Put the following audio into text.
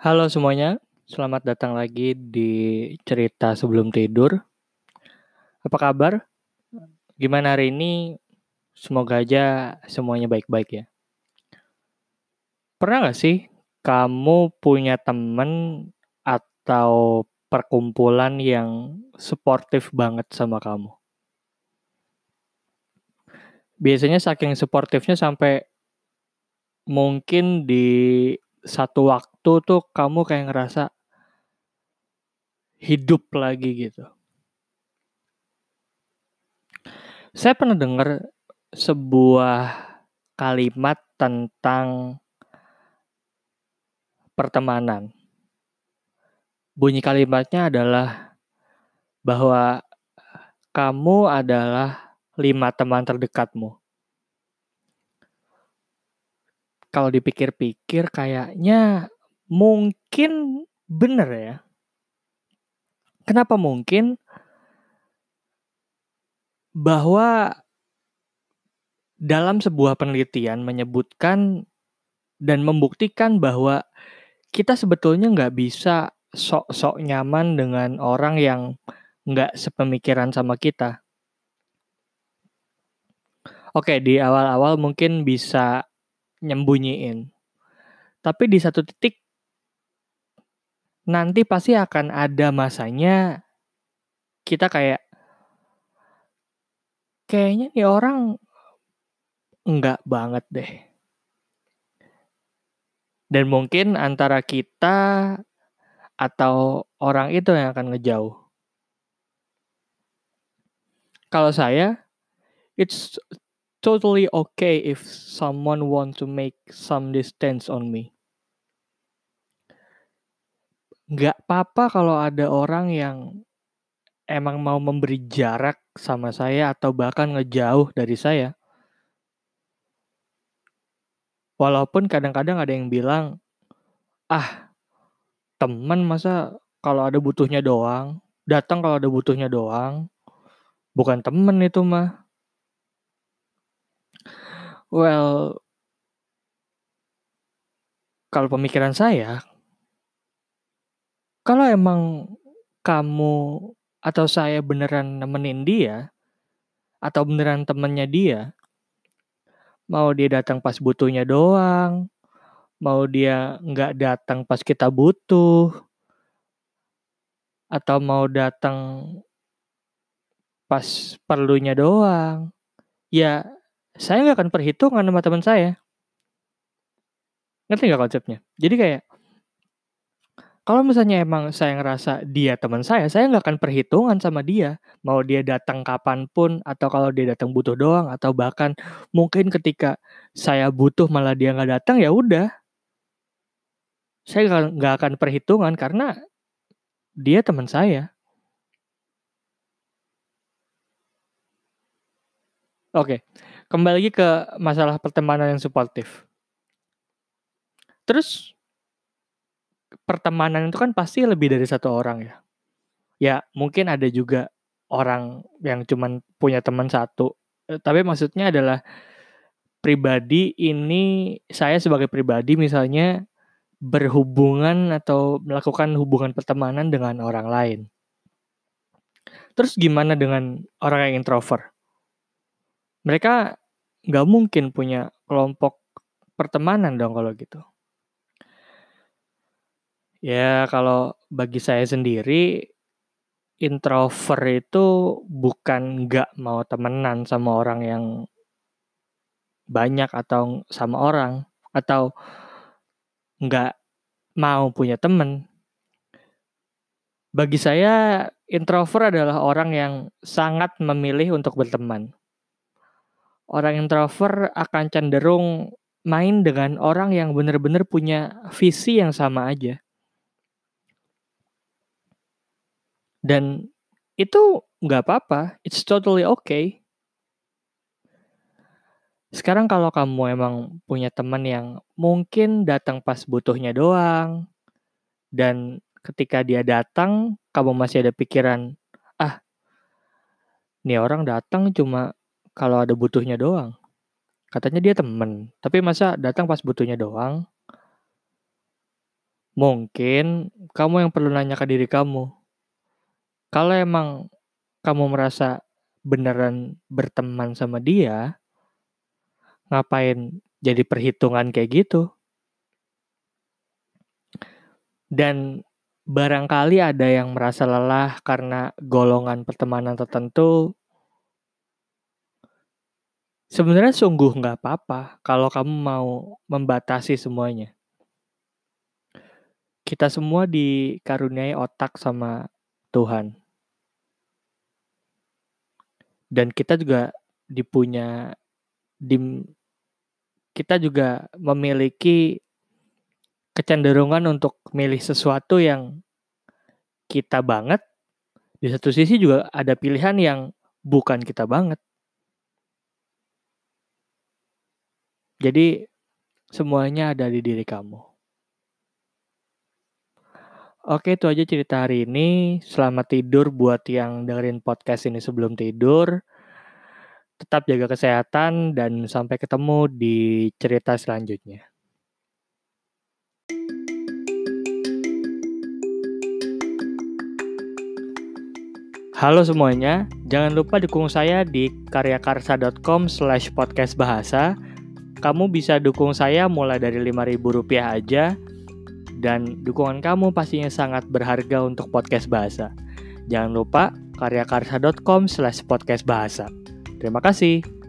Halo semuanya, selamat datang lagi di cerita sebelum tidur. Apa kabar? Gimana hari ini? Semoga aja semuanya baik-baik ya. Pernah gak sih kamu punya temen atau perkumpulan yang suportif banget sama kamu? Biasanya saking suportifnya sampai mungkin di satu waktu tuh kamu kayak ngerasa hidup lagi gitu. Saya pernah dengar sebuah kalimat tentang pertemanan. Bunyi kalimatnya adalah bahwa kamu adalah lima teman terdekatmu. Kalau dipikir-pikir kayaknya mungkin bener ya. Kenapa mungkin? Bahwa dalam sebuah penelitian menyebutkan dan membuktikan bahwa kita sebetulnya nggak bisa sok-sok nyaman dengan orang yang nggak sepemikiran sama kita. Oke, di awal-awal mungkin bisa nyembunyiin. Tapi di satu titik nanti pasti akan ada masanya kita kayak kayaknya nih orang enggak banget deh. Dan mungkin antara kita atau orang itu yang akan ngejauh. Kalau saya, it's totally okay if someone want to make some distance on me. Gak apa-apa kalau ada orang yang emang mau memberi jarak sama saya atau bahkan ngejauh dari saya. Walaupun kadang-kadang ada yang bilang, ah teman masa kalau ada butuhnya doang, datang kalau ada butuhnya doang, bukan temen itu mah. Well, kalau pemikiran saya, kalau emang kamu atau saya beneran nemenin dia, atau beneran temennya dia, Mau dia datang pas butuhnya doang, mau dia nggak datang pas kita butuh, atau mau datang pas perlunya doang, ya saya nggak akan perhitungan sama teman saya. Ngerti nggak konsepnya? Jadi kayak kalau misalnya emang saya ngerasa dia teman saya, saya nggak akan perhitungan sama dia. Mau dia datang kapan pun, atau kalau dia datang butuh doang, atau bahkan mungkin ketika saya butuh malah dia nggak datang, ya udah. Saya nggak akan perhitungan karena dia teman saya. Oke, kembali lagi ke masalah pertemanan yang suportif. Terus pertemanan itu kan pasti lebih dari satu orang ya. Ya mungkin ada juga orang yang cuman punya teman satu. Eh, tapi maksudnya adalah pribadi ini saya sebagai pribadi misalnya berhubungan atau melakukan hubungan pertemanan dengan orang lain. Terus gimana dengan orang yang introvert? Mereka nggak mungkin punya kelompok pertemanan dong kalau gitu. Ya, kalau bagi saya sendiri, introvert itu bukan nggak mau temenan sama orang yang banyak atau sama orang, atau nggak mau punya temen. Bagi saya, introvert adalah orang yang sangat memilih untuk berteman. Orang introvert akan cenderung main dengan orang yang benar-benar punya visi yang sama aja. Dan itu nggak apa-apa, it's totally okay. Sekarang kalau kamu emang punya teman yang mungkin datang pas butuhnya doang, dan ketika dia datang, kamu masih ada pikiran, ah, nih orang datang cuma kalau ada butuhnya doang. Katanya dia temen, tapi masa datang pas butuhnya doang? Mungkin kamu yang perlu nanya ke diri kamu. Kalau emang kamu merasa beneran berteman sama dia, ngapain jadi perhitungan kayak gitu? Dan barangkali ada yang merasa lelah karena golongan pertemanan tertentu. Sebenarnya sungguh nggak apa-apa kalau kamu mau membatasi semuanya. Kita semua dikaruniai otak sama Tuhan. Dan kita juga dipunya dim kita juga memiliki kecenderungan untuk milih sesuatu yang kita banget. Di satu sisi juga ada pilihan yang bukan kita banget. Jadi semuanya ada di diri kamu. Oke, itu aja cerita hari ini. Selamat tidur buat yang dengerin podcast ini sebelum tidur. Tetap jaga kesehatan dan sampai ketemu di cerita selanjutnya. Halo semuanya, jangan lupa dukung saya di karyakarsa.com slash podcast bahasa kamu bisa dukung saya mulai dari Rp5.000 aja dan dukungan kamu pastinya sangat berharga untuk podcast bahasa. Jangan lupa karyakarsa.com slash podcast bahasa. Terima kasih.